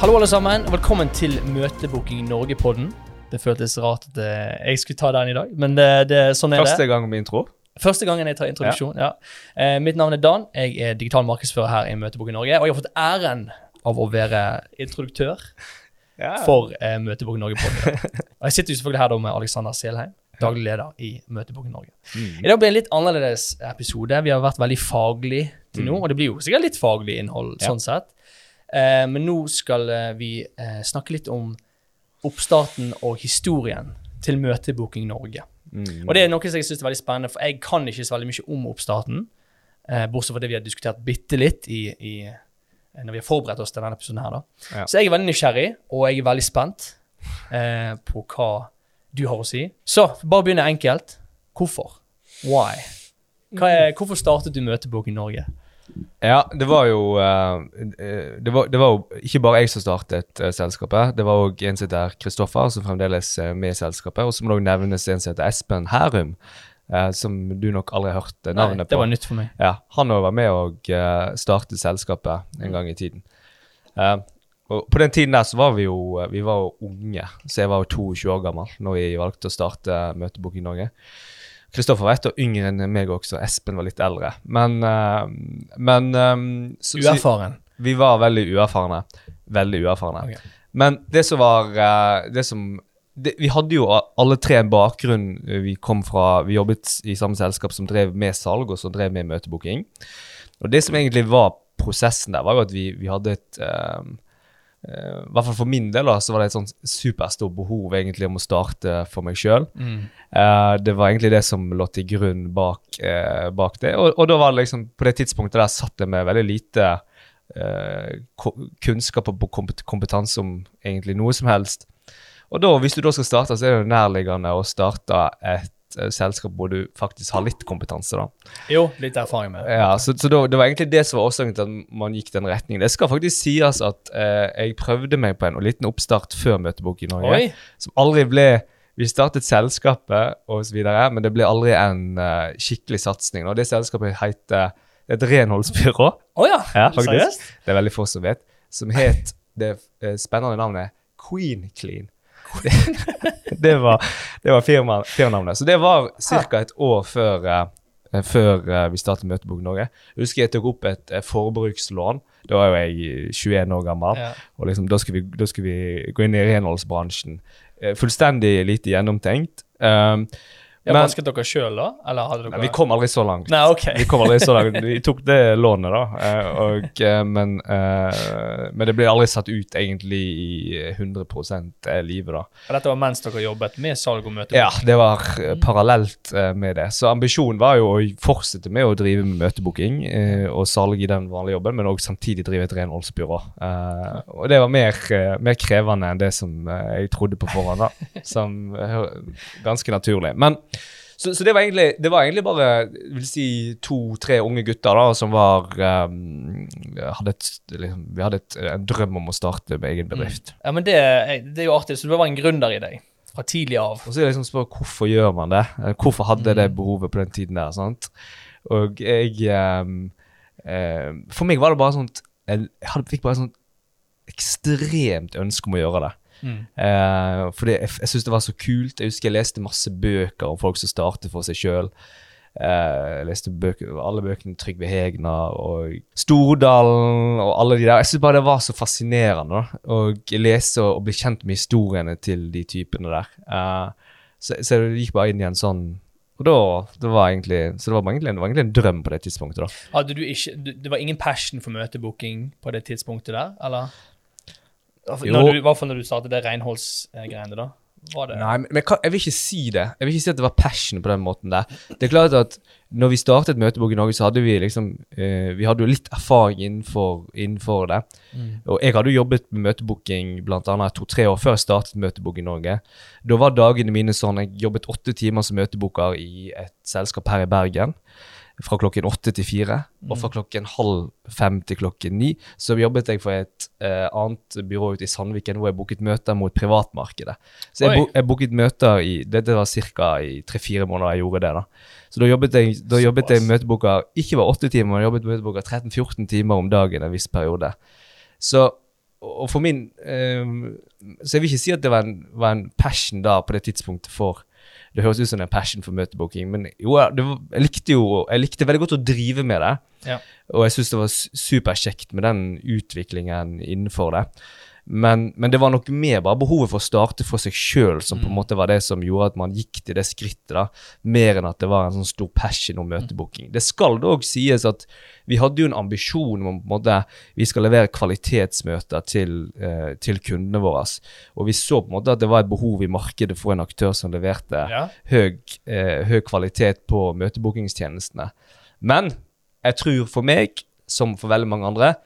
Hallo, alle sammen. og Velkommen til Møtebooking Norge-podden. Det føltes rart at eh, jeg skulle ta den i dag, men det, det, sånn er Første det. gang med intro. Første gangen jeg tar introduksjon. ja. Eh, mitt navn er Dan. Jeg er digital markedsfører her i Møtebooking Norge. Og jeg har fått æren av å være introduktør Ja. for eh, Møtebooking Norge-podden. og jeg sitter jo selvfølgelig her med Alexander Selheim, daglig leder i Møtebooking Norge. Mm. I dag blir det en litt annerledes episode. Vi har vært veldig faglig til nå, Mm. og det blir jo sikkert litt faglig innhold Ja. sånn sett. Eh, men nå skal eh, vi eh, snakke litt om oppstarten og historien til Møtebooking Norge. Mm. Og det er noe som jeg synes er veldig spennende, for jeg kan ikke så veldig mye om oppstarten. Eh, bortsett fra det vi har diskutert bitte litt i, i, eh, når vi har forberedt oss til denne episoden her. Ja. Så jeg er veldig nysgjerrig, og jeg er veldig spent eh, på hva du har å si. Så bare begynne enkelt. Hvorfor? Why? Er, hvorfor startet du Møtebooking Norge? Ja, det var jo eh, eh, det, var, det var jo ikke bare jeg som startet uh, selskapet. Det var òg en som heter Kristoffer, som fremdeles er med i selskapet. Og så må det òg nevnes en som heter Espen Hærum, eh, som du nok aldri har hørt eh, navnet Nei, det på. var nytt for meg. Ja, Han òg var med og uh, startet selskapet en gang i tiden. Eh, og På den tiden der så var vi jo eh, vi var jo unge, så jeg var jo 22 år gammel når vi valgte å starte Møtebok i Norge. Kristoffer var ett år yngre enn meg også, Espen var litt eldre. Men, eh, men eh, så, Uerfaren. vi var veldig uerfarne. Veldig uerfarne. Okay. Men det som var eh, det som det, Vi hadde jo alle tre en bakgrunn. Vi kom fra, vi jobbet i samme selskap som drev med salg, og som drev med møtebooking. Og det som egentlig var prosessen der, var jo at vi, vi hadde et eh, I hvert fall for min del da, så var det et sånn superstort behov egentlig om å starte for meg sjøl. Mm. Eh, det var egentlig det som lå til grunn bak, eh, bak det. Og, og da var det liksom, på det tidspunktet der satt jeg med veldig lite eh, kunnskap og kompetanse om egentlig noe som helst. Og da, hvis du da skal starte, så er det nærliggende å starte et selskap hvor du faktisk har litt kompetanse. da. Jo, litt erfaring med det. Ja, Så, så da, det var egentlig det som var årsaken til at man gikk den retningen. Det skal faktisk sies at eh, jeg prøvde meg på en liten oppstart før Møtebok i Norge Oi! som aldri ble Vi startet selskapet og så videre, men det ble aldri en uh, skikkelig satsing. Det selskapet heter et renholdsbyrå, Oh ja! Ja, faktisk. Seriøst? det er veldig få som vet, som het det uh, spennende navnet Queen Clean. Det, var, det var firma, firmanavnet. Så det var ca. et år før, eh, før eh, vi startet Møtebok Norge. Jeg husker jeg tok opp et eh, forbrukslån. Da var jo jeg 21 år gammel. Ja. Og liksom, da skulle vi, da skulle vi gå inn i renholdsbransjen. Eh, fullstendig lite gjennomtenkt. Um, Ja, men Vasket dere sjøl, da? Eller hadde dere nei, vi kom aldri så langt. Nei, ok. Vi kom aldri så langt. Vi tok det lånet, da. eh, og, eh, men, eh, men det ble aldri satt ut egentlig i 100 livet, da. Og dette var mens dere jobbet med salg og møtebok. Ja, det var parallelt med det. Så ambisjonen var jo å fortsette med å drive med møtebooking og salg i den vanlige jobben, men òg samtidig drive et renholdsbyrå. Og det var mer, mer krevende enn det som jeg trodde på forhånd, da. Som ganske naturlig. Men så, så det, var egentlig, det var egentlig bare vil si, to-tre unge gutter da, som var um, hadde et, liksom, Vi hadde et, en drøm om å starte med egen bedrift. Ja, men det, det er jo artig. Så det var en gründer i deg fra tidlig av. Og så er det liksom spør hvorfor gjør man det? Eh, Hvorfor hadde jeg det behovet på den tiden der? sant? Og jeg um, um, For meg var det bare sånn Jeg hadde, fikk bare sånn ekstremt ønske om å gjøre det. Mm. Eh, fordi jeg, jeg syns det var så kult. Jeg husker jeg leste masse bøker om folk som starter for seg sjøl. jeg leste bøker, alle bøkene Trygve Hegna og Stordalen og alle de der. Jeg syns bare det var så fascinerende å lese og, og bli kjent med historiene til de typene der. Eh, så, så det gikk bare inn i en sånn og da, det var egentlig, Så det var egentlig, det var egentlig en drøm på det tidspunktet. da. Hadde du ikke, det var ingen passion for møtebooking på det tidspunktet der, eller? Jo. Når du, I hvert fall når du startet det renholdsgreiene, da? Var det Nei, men, jeg, kan, jeg vil ikke si det. Jeg vil ikke si at det var passion på den måten der. Det er klart at når vi startet Møtebok i Norge, så hadde vi liksom eh, Vi hadde jo litt erfaring innenfor, innenfor det. Mm. Og jeg hadde jo jobbet med møtebooking annet to-tre år før jeg startet Møtebok i Norge. Da var dagene mine sånn Jeg jobbet åtte timer som møtebooker i et selskap her i Bergen. Fra klokken åtte til fire, og fra klokken halv fem til klokken ni så jobbet jeg for et eh, annet byrå ute i Sandviken hvor jeg booket møter mot privatmarkedet. Så jeg, bo, jeg booket møter i Dette var ca. i tre-fire måneder jeg gjorde det. da. Så da jobbet jeg, da jobbet jeg Såpass. ikke var åtte timer, men jeg jobbet møteboka 13-14 timer om dagen en viss periode. Så og for min eh, Så jeg vil ikke si at det var en, var en passion da på det tidspunktet for Det høres ut som en passion for møtebooking, men jo, det var, jeg likte jo Jeg likte veldig godt å drive med det. Ja. Og jeg syns det var superkjekt med den utviklingen innenfor det. Men, men det var nok mer bare behovet for å starte for seg sjøl som på en måte var det som gjorde at man gikk til det skrittet, da. Mer enn at det var en sånn stor passion om møtebooking. Det skal dog sies at vi hadde jo en ambisjon om på en måte vi skal levere kvalitetsmøter til, eh, til kundene våre. Og vi så på en måte at det var et behov i markedet for en aktør som leverte Ja. høy, eh, høy kvalitet på møtebookingstjenestene. Men jeg tror for meg, som for veldig mange andre,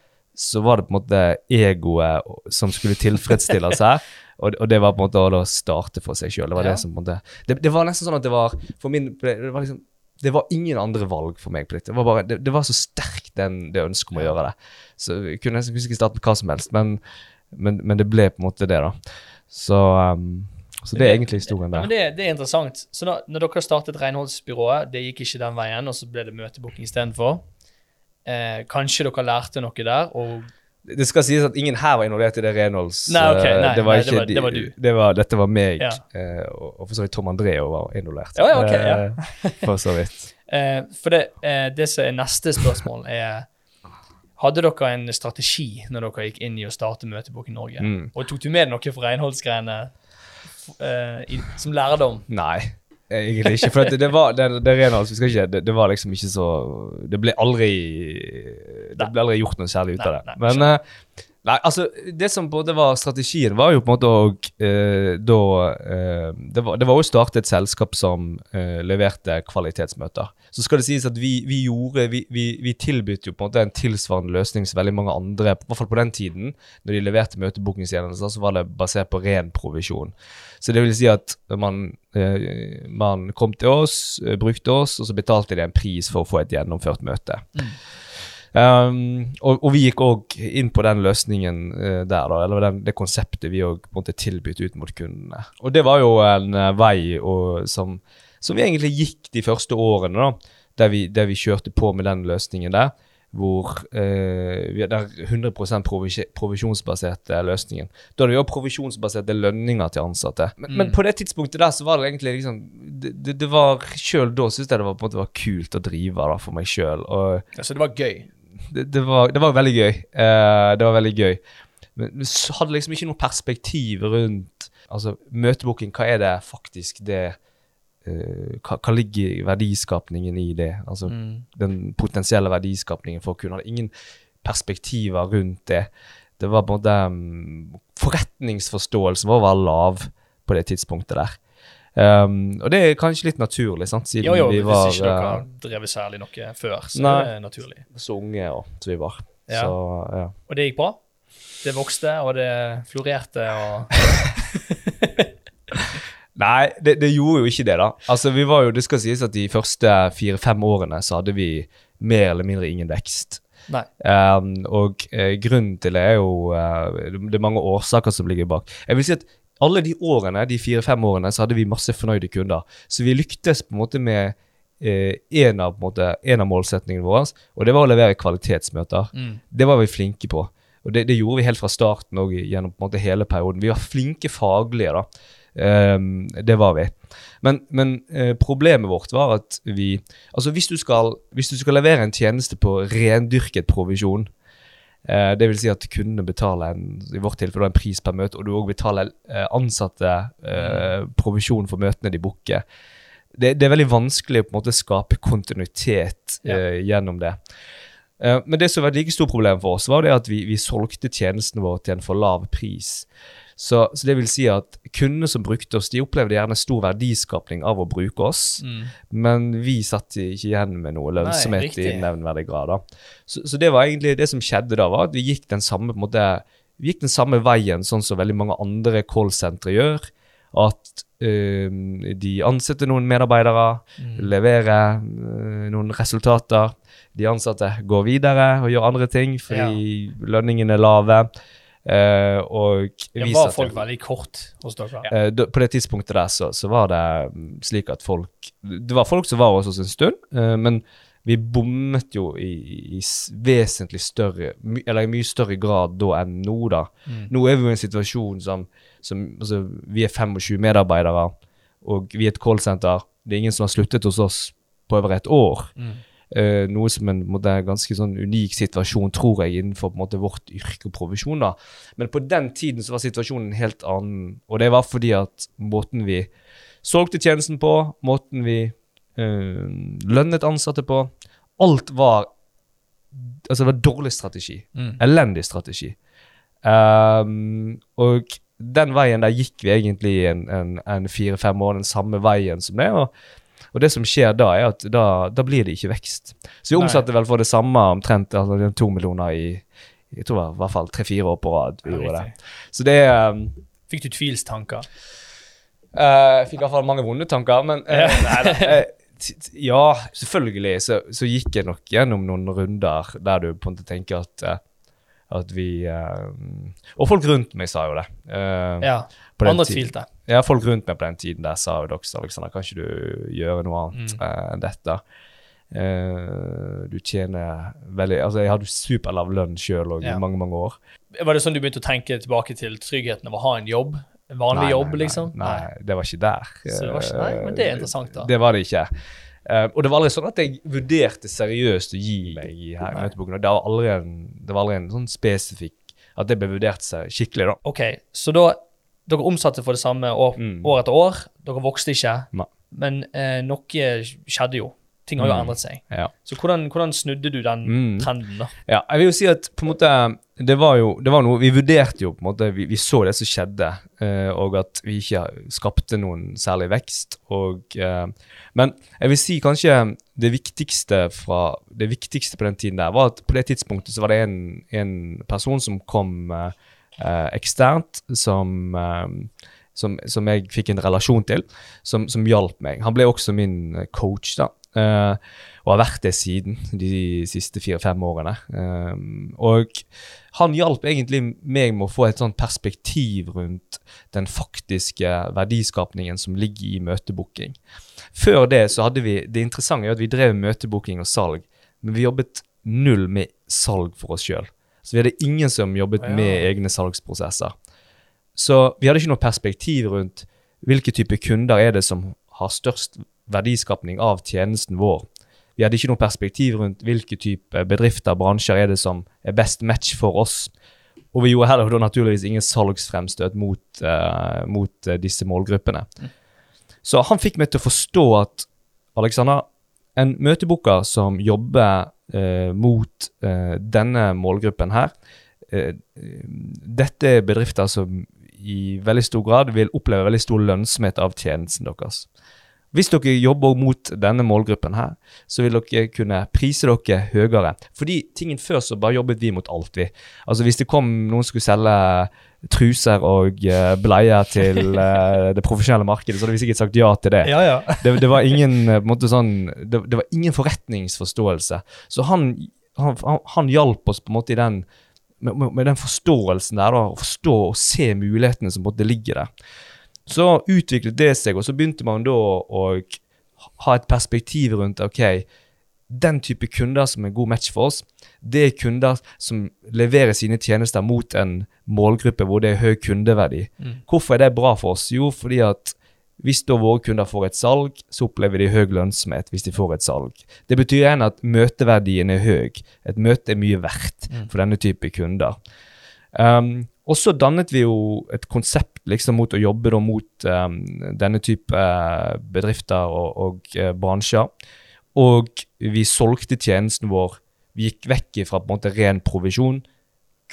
så var det på en måte egoet som skulle tilfredsstille seg. Og, og det var på en måte å starte for seg sjøl. Det var Ja. det som på en måte det, det var nesten sånn at det var for min Det var liksom det var ingen andre valg for meg på dette. Det var, bare, det, det var så sterkt den, det ønsket om å gjøre det. Så jeg kunne nesten ikke starte med hva som helst, men, men, men det ble på en måte det, da. Så, um, så det er egentlig historien Ja, der. men det, det er interessant. Så da, når dere startet renholdsbyrået, det gikk ikke den veien, og så ble det møtebooking istedenfor. Eh, kanskje dere lærte noe der, og Det skal sies at ingen her var involvert i det renholds... Nei, ok, eh, nei, det var nei, ikke det var- det var du. Det var, dette var meg, Ja. eh, og, og for så vidt Tom André var involvert. Ja, okay, ja. Eh, for så vidt. For det, det som er neste spørsmål, er Hadde dere en strategi når dere gikk inn i å starte Møtebok i Norge? Mm. Og tok du med noe for renholdsgreiene som lærdom? Nei, egentlig ikke. For det, var det, det ikke, det, det var liksom ikke så Det ble aldri Det ble aldri gjort noe særlig ut av det. Men eh, Nei, altså, det som både var strategien, var jo på en måte å eh, da eh, det, var, var å starte et selskap som eh, leverte kvalitetsmøter. Så skal det sies at vi, vi gjorde Vi, vi, vi tilbød jo på en måte en tilsvarende løsning som veldig mange andre, i hvert fall på den tiden, når de leverte møtebookingstjenester, så var det basert på ren provisjon. Så det vil si at man, eh, man kom til oss, eh, brukte oss, og så betalte de en pris for å få et gjennomført møte. Um, og, og vi gikk òg inn på den løsningen uh, der, da, eller den, det konseptet vi òg tilbød ut mot kundene. Og det var jo en uh, vei og, som, som vi egentlig gikk de første årene, da, der vi, der vi kjørte på med den løsningen der. Hvor eh, vi hadde 100 provis provisjonsbaserte løsningen. Da hadde vi òg provisjonsbaserte lønninger til ansatte. Men, men Mm. på det tidspunktet der så var det egentlig liksom Det, det, det var Sjøl da syntes jeg det var, på en måte var kult å drive da, for meg sjøl. Og Så det var gøy. Det, det, var, det var veldig gøy. Uh, det var veldig gøy. Men vi hadde liksom ikke noe perspektiv rundt Altså, møtebooking, hva er det faktisk det uh, hva, hva ligger verdiskapningen i det? Altså Mm. den potensielle verdiskapningen for kunder. Hadde ingen perspektiver rundt det. Det var på en måte um, Forretningsforståelsen vår var lav på det tidspunktet der. Um, og det er kanskje litt naturlig, sant, siden Jo, jo, vi hvis ikke dere eh, har drevet særlig noe før, så Nei. er det naturlig. så unge og så vi var. Ja. Så ja. Og det gikk bra? Det vokste, og det florerte, og Nei, det, det gjorde jo ikke det, da. Altså, vi var jo, Det skal sies at de første fire-fem årene så hadde vi mer eller mindre ingen vekst. Nei. Um, og eh, grunnen til det er jo uh, Det er mange årsaker som ligger bak. Jeg vil si at alle de årene, de fire-fem årene så hadde vi masse fornøyde kunder. Så vi lyktes på en måte med eh, en, av, på en, måte, en av målsetningene våre, og det var å levere kvalitetsmøter. Mm. Det var vi flinke på. Og det, det gjorde vi helt fra starten og gjennom på en måte hele perioden. Vi var flinke faglige, da. Um, det var vi. Men, men uh, problemet vårt var at vi Altså, hvis du skal, hvis du skal levere en tjeneste på rendyrket provisjon, eh, det vil si at kundene betaler en, i vårt tilfelle en pris per møte, og du òg betaler eh, ansatte eh, provisjon for møtene de booker. Det, det er veldig vanskelig å på en måte skape kontinuitet eh, gjennom det. Eh, men det som var et like stort problem for oss, var det at vi, vi solgte tjenesten vår til en for lav pris. Så, så det vil si at kundene som brukte oss, de opplevde gjerne stor verdiskapning av å bruke oss, Mm. men vi satt ikke igjen med noe lønnsomhet Nei, i nevnverdig grad. da. Så, så det var egentlig det som skjedde da, var at vi gikk den samme måte, vi gikk den samme veien sånn som veldig mange andre callsentre gjør. At øh, de ansetter noen medarbeidere, Mm. leverer øh, noen resultater. De ansatte går videre og gjør andre ting fordi lønningene er lave. Uh, og Det vi var folk veldig kort hos dere. Uh, da- på det tidspunktet der så, så var det mm, slik at folk Det var folk som var hos oss en stund, uh, men vi bommet jo i, i vesentlig større my, Eller i mye større grad da enn nå, da. Mm. Nå er vi jo i en situasjon som, som altså, Vi er 25 medarbeidere, og vi er et callsenter. Det er ingen som har sluttet hos oss på over et år. Mm. Eh, noe som en, på en ganske sånn unik situasjon, tror jeg, innenfor på måte, vårt yrke og profesjon. da. Men på den tiden så var situasjonen en helt annen, og det var fordi at måten vi solgte tjenesten på, måten vi uh, lønnet ansatte på, alt var Altså, det var dårlig strategi. Mm. Elendig strategi. Um, og den veien der gikk vi egentlig en, en, en fire-fem år den samme veien som det. Og, og det som skjer da, er at da, da blir det ikke vekst. Så vi omsatte vel for det samme omtrent altså, to millioner i jeg tror det var i hvert fall tre-fire år på rad. vi Ja, gjorde det. Så det um, Fikk du tvilstanker? Eh, Jeg fikk i hvert fall mange vonde tanker, men uh, nei eh, Ja, selvfølgelig så, så gikk jeg nok gjennom noen runder der du på en måte tenker at uh, at vi eh, Og folk rundt meg sa jo det. Ja. På den tiden. Ja, folk rundt meg på den tiden der sa jo Alexander, kan ikke du gjøre noe annet Mm. eh, enn dette? Uh, du tjener veldig Altså, jeg hadde superlav lønn sjøl òg Ja. i mange, mange år. Var det sånn du begynte å tenke tilbake til tryggheten av å ha en jobb? En vanlig Nei, jobb, nei, nei, liksom? Nei, det var ikke der. Så det var ikke- nei, men det er interessant, da. Det var det ikke. Uh, og det var aldri sånn at jeg vurderte seriøst å gi meg i her møteboken. Det var aldri en, det var aldri en sånn spesifikk At det ble vurdert seg skikkelig, da. Ok, så da Dere omsatte for det samme år, Mm. år etter år. Dere vokste ikke. Ne. Men eh, noe skjedde jo. Ting har jo Mm. endret seg. Ja. Så hvordan, hvordan snudde du den Mm. trenden, da? Ja, jeg vil jo si at på en måte det var jo det var noe, Vi vurderte jo på en måte Vi, vi så det som skjedde, eh, og at vi ikke skapte noen særlig vekst. Og, eh, men jeg vil si kanskje det viktigste fra det viktigste på den tiden der var at på det tidspunktet så var det en, en person som kom eh, eh, eksternt, som eh, som, som jeg fikk en relasjon til, som, som hjalp meg. Han ble også min eh, coach, da. Uh, og har vært det siden de siste fire-fem årene. Eh, og han hjalp egentlig meg med å få et sånt perspektiv rundt den faktiske verdiskapningen som ligger i møtebooking. Før det så hadde vi Det interessante er at vi drev møtebooking og salg, men vi jobbet null med salg for oss sjøl. Så vi hadde ingen som jobbet Ja. med egne salgsprosesser. Så vi hadde ikke noe perspektiv rundt hvilke type kunder er det som har størst verdiskapning av tjenesten vår. Vi hadde ikke noe perspektiv rundt hvilke type bedrifter bransjer er det som er best match for oss. Og vi gjorde heller da naturligvis ingen salgsfremstøt mot, uh, mot uh, disse målgruppene. Så han fikk meg til å forstå at Alexander, en møtebooker som jobber mot eh, denne målgruppen her, eh, dette er bedrifter som i veldig stor grad vil oppleve veldig stor lønnsomhet av tjenesten deres. Hvis dere jobber mot denne målgruppen her, så vil dere kunne prise dere høyere. Fordi tingen før så bare jobbet vi mot alt, vi. Altså hvis det kom noen som skulle selge truser og eh, bleier til eh, det profesjonelle markedet, så hadde vi sikkert sagt ja til det. Ja, ja. Det, det var ingen eh, måte sånn, det, det var ingen forretningsforståelse. Så han, han, han, hjalp oss på en måte i den med, med, den forståelsen der, da, å forstå og se mulighetene som måte ligger der. Så utviklet det seg, og så begynte man da å ha et perspektiv rundt ok, den type kunder som er god match for oss, det er kunder som leverer sine tjenester mot en målgruppe hvor det er høy kundeverdi. Mm. Hvorfor er det bra for oss? Jo, fordi at hvis da våre kunder får et salg, så opplever de høy lønnsomhet hvis de får et salg. Det betyr igjen at møteverdien er høy. Et møte er mye verdt Mm. for denne type kunder. Um, og så dannet vi jo et konsept liksom mot å jobbe da mot um, denne type eh, bedrifter og, og uh, bransjer. Og vi solgte tjenesten vår. Vi gikk vekk fra på en måte ren provisjon.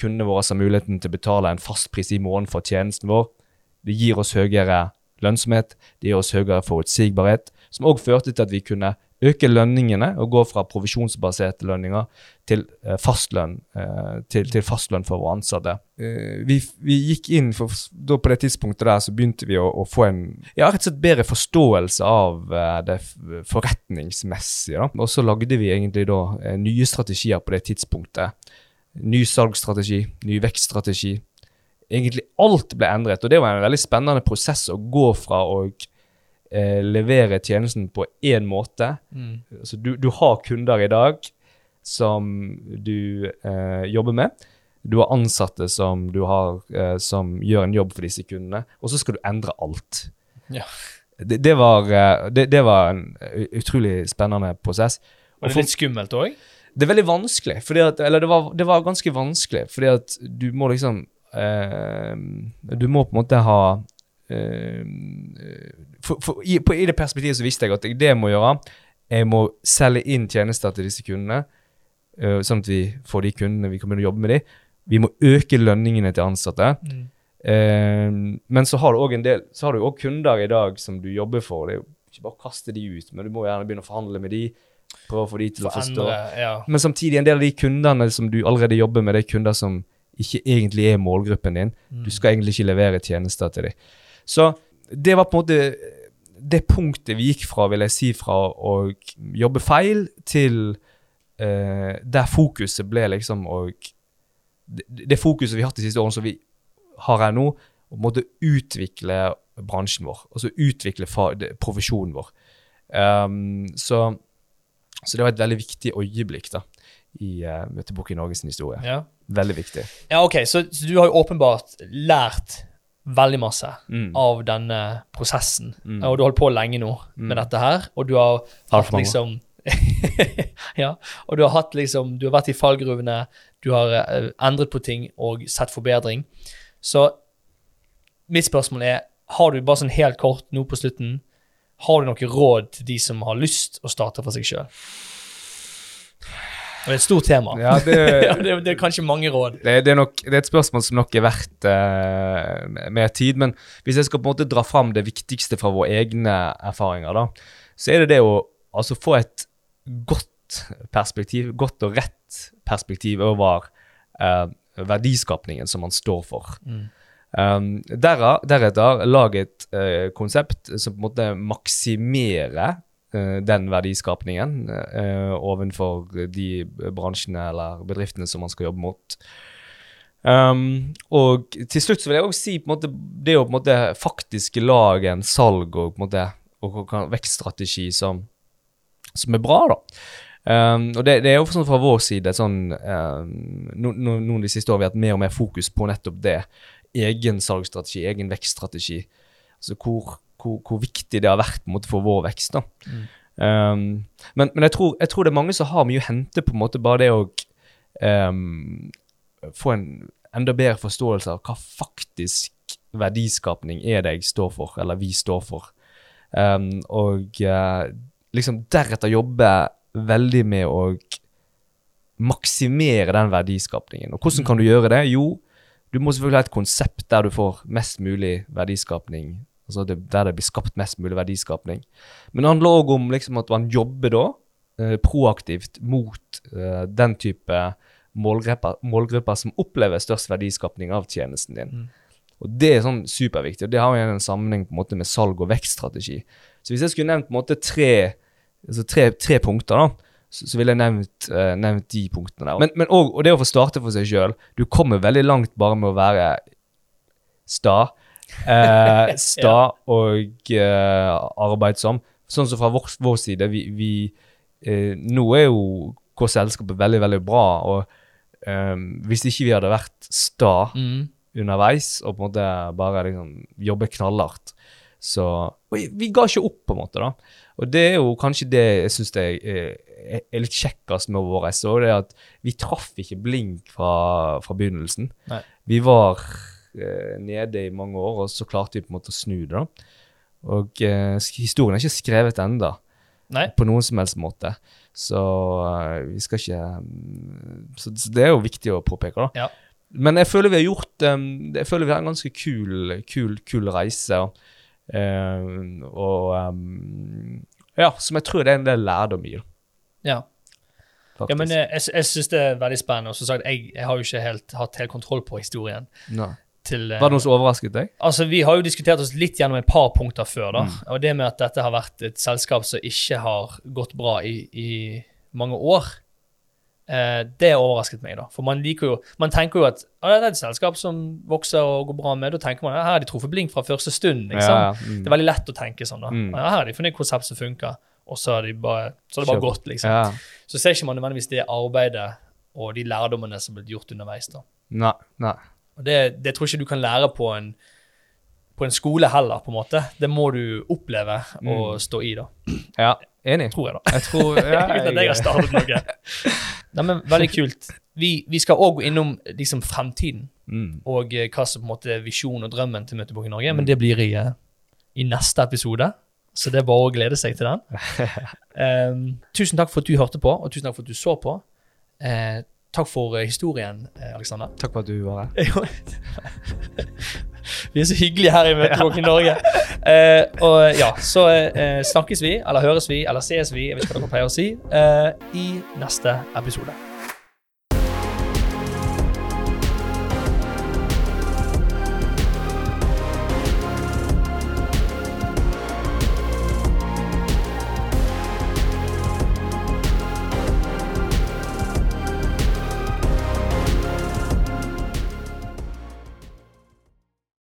Kundene våre har muligheten til å betale en fast pris i måneden for tjenesten vår. Det gir oss høyere lønnsomhet, det gir oss høyere forutsigbarhet, som òg førte til at vi kunne øke lønningene og gå fra provisjonsbaserte lønninger til eh, fastlønn eh, til, til fastlønn for våre ansatte. Eh, vi, vi gikk inn for, På det tidspunktet der så begynte vi å, å få en ja, rett og slett bedre forståelse av det forretningsmessige. Da. Og så lagde vi egentlig da nye strategier på det tidspunktet. Ny salgsstrategi, ny vekststrategi. Egentlig alt ble endret, og det var en veldig spennende prosess å gå fra å eh, levere tjenesten på én måte. Mm. Så du, du har kunder i dag som du eh, jobber med. Du har ansatte som, du har, eh, som gjør en jobb for disse kundene, og så skal du endre alt. Ja. Det, det, var, eh, det, det var en utrolig spennende prosess. Var det litt skummelt òg? det er veldig vanskelig, at, eller det var, det var ganske vanskelig, fordi at du må liksom eh, Du må på en måte ha for, for, i, på, I det perspektivet så visste jeg at det jeg må gjøre, jeg må selge inn tjenester til disse kundene, uh, sånn at vi får de kundene vi kan begynne å jobbe med de. Vi må øke lønningene til ansatte. Mm. Uh, men så har du òg en del Så har du òg kunder i dag som du jobber for. Det er jo ikke bare å kaste de ut, men du må gjerne begynne å forhandle med de. Prøve å få de til å forstå. andre, ja. Men samtidig, en del av de kundene som du allerede jobber med, det er kunder som ikke egentlig er målgruppen din. Mm. Du skal egentlig ikke levere tjenester til dem. Så det var på en måte det punktet vi gikk fra, vil jeg si, fra å jobbe feil til eh, der fokuset ble liksom å det, det fokuset vi har hatt de siste årene, som vi har her nå, å på en måte utvikle bransjen vår. Altså utvikle profesjonen vår. Um, så, så det var et veldig viktig øyeblikk da, i uh, Møtebok i Norges historie. ja. Veldig viktig. Ja, OK, så, så du har jo åpenbart lært veldig masse Mm. av denne prosessen. Mm. Og du har holdt på lenge nå med Mm. dette her, og du har hatt liksom Ja, og du har hatt liksom Du har vært i fallgruvene, du har uh, endret på ting og sett forbedring. Så mitt spørsmål er Har du bare sånn helt kort nå på slutten Har du noe råd til de som har lyst å starte for seg sjøl? Det er et stort tema. Ja, det, Ja, det, det er kanskje mange råd. det, det, er nok, det er et spørsmål som nok er verdt eh, mer tid. Men hvis jeg skal på en måte dra fram det viktigste fra våre egne erfaringer, da, så er det det å altså, få et godt perspektiv, godt og rett perspektiv over eh, verdiskapningen som man står for. Mm. Um, deretter lage et uh, konsept som på en måte maksimerer den verdiskapningen uh, ovenfor de bransjene eller bedriftene som man skal jobbe mot. Um, og til slutt så vil jeg også si på en måte, det å på en måte faktisk lage en salg og på en måte og, og, vekststrategi som, som er bra, da. Um, og det, det er jo sånn fra vår side sånn um, no, no, Noen de siste årene vi hatt mer og mer fokus på nettopp det. Egen salgsstrategi, egen vekststrategi. Altså hvor, hvor, hvor viktig det har vært måte, for vår vekst. da. Mm. Um, men men jeg, tror, jeg tror det er mange som har mye å hente på en måte bare det å um, få en enda bedre forståelse av hva faktisk verdiskapning er det jeg står for, eller vi står for. Um, og uh, liksom deretter jobbe veldig med å maksimere den verdiskapningen. Og hvordan kan du gjøre det? Jo, du må selvfølgelig ha et konsept der du får mest mulig verdiskapning. Altså det, der det blir skapt mest mulig verdiskapning. Men det handler òg om liksom at man jobber da eh, proaktivt mot eh, den type målgrupper, målgrupper som opplever størst verdiskapning av tjenesten din. Mm. Og Det er sånn superviktig, og det har jo en sammenheng på en måte med salg og vekststrategi. Så hvis jeg skulle nevnt på en måte tre, altså tre, tre punkter, da, så, så ville jeg nevnt, eh, nevnt de punktene der. Men, men også, og det å få starte for seg sjøl Du kommer veldig langt bare med å være sta. Eh, sta og eh, arbeidsom. Sånn som fra vår, vår side, vi, vi eh, Nå er jo vårt selskap veldig, veldig bra, og eh, hvis ikke vi hadde vært sta Mm. underveis og på en måte bare liksom jobbe knallhardt. Så vi, vi ga ikke opp, på en måte. da. Og det er jo kanskje det jeg syns er, er, er litt kjekkest med vår reise. Det er at vi traff ikke blink fra, fra begynnelsen. Nei. Vi var eh, nede i mange år, og så klarte vi på en måte å snu det. da. Og eh, historien er ikke skrevet Nei. på noen som helst måte. Så eh, vi skal ikke mm, så, så det er jo viktig å påpeke, da. Ja. Men jeg føler vi har gjort um, Jeg føler vi har en ganske kul, kul, kul reise. Og, um, og um, Ja, som jeg tror det er en del lærdom i. Ja. Faktisk. Ja, men eh, jeg, jeg syns det er veldig spennende. Og som sagt, jeg, jeg har jo ikke helt hatt helt kontroll på historien. Nei. Til, eh, Var det noe som overrasket deg? Altså, Vi har jo diskutert oss litt gjennom et par punkter før. da, Mm. Og det med at dette har vært et selskap som ikke har gått bra i, i mange år. Eh, det overrasket meg, da. For man liker jo Man tenker jo at ah, det er et selskap som vokser og går bra med. Da tenker man ja, her har de truffet blink fra første stund. liksom. Ja, ja, mm. Det er veldig lett å tenke sånn. da. Mm. Ja, her har de funnet et konsept som funker, og så har de bare, så det bare gått. liksom. Ja. Så ser ikke man nødvendigvis det arbeidet og de lærdommene som er blitt gjort underveis. da. Nei, nei. Og det, det tror jeg ikke du kan lære på en, på en skole heller, på en måte. Det må du oppleve og Mm. stå i, da. Ja, enig. Tror jeg, da. Jeg tror ja, at jeg har startet noe. Nei, men Veldig kult. Vi, vi skal òg gå innom liksom fremtiden mm. og eh, hva som på en måte visjonen og drømmen til Møtebok i Norge, men det blir i, eh, i neste episode. Så det er bare å glede seg til den. Um, tusen takk for at du hørte på, og tusen takk for at du så på. Eh, takk for eh, historien, eh, Alexander. Takk for at du var her. vi er så hyggelige her i Møtebok i Norge. Uh, og ja, så uh, snakkes vi, eller høres vi, eller ses vi, jeg vet ikke hva dere pleier å si, uh, i neste episode.